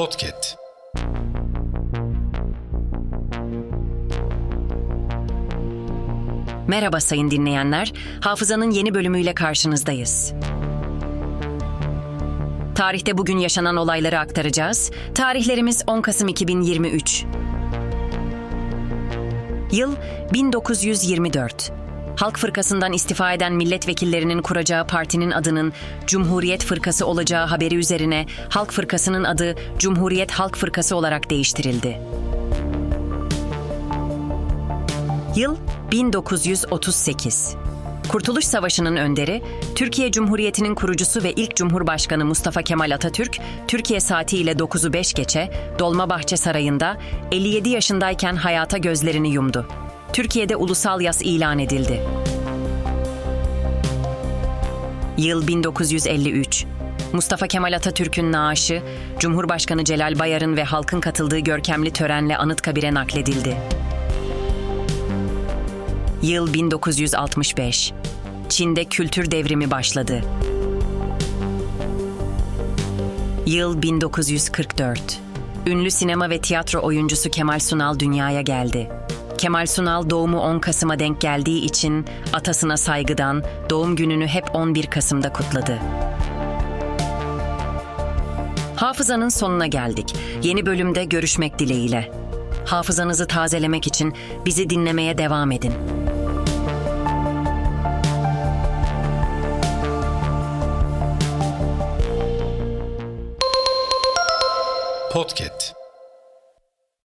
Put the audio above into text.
Podcast. Merhaba sayın dinleyenler. Hafızanın yeni bölümüyle karşınızdayız. Tarihte bugün yaşanan olayları aktaracağız. Tarihlerimiz 10 Kasım 2023. Yıl 1924. Halk Fırkası'ndan istifa eden milletvekillerinin kuracağı partinin adının Cumhuriyet Fırkası olacağı haberi üzerine Halk Fırkası'nın adı Cumhuriyet Halk Fırkası olarak değiştirildi. Yıl 1938. Kurtuluş Savaşı'nın önderi, Türkiye Cumhuriyeti'nin kurucusu ve ilk Cumhurbaşkanı Mustafa Kemal Atatürk, Türkiye saatiyle 9'u 5 geçe Dolmabahçe Sarayı'nda 57 yaşındayken hayata gözlerini yumdu. Türkiye'de ulusal yas ilan edildi. Yıl 1953. Mustafa Kemal Atatürk'ün naaşı, Cumhurbaşkanı Celal Bayar'ın ve halkın katıldığı görkemli törenle Anıtkabir'e nakledildi. Yıl 1965. Çin'de kültür devrimi başladı. Yıl 1944. Ünlü sinema ve tiyatro oyuncusu Kemal Sunal dünyaya geldi. Kemal Sunal doğumu 10 Kasım'a denk geldiği için atasına saygıdan doğum gününü hep 11 Kasım'da kutladı. Hafızanın sonuna geldik. Yeni bölümde görüşmek dileğiyle. Hafızanızı tazelemek için bizi dinlemeye devam edin. Podcast.